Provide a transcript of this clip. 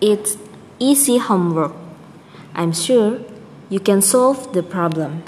It's easy homework. I'm sure you can solve the problem.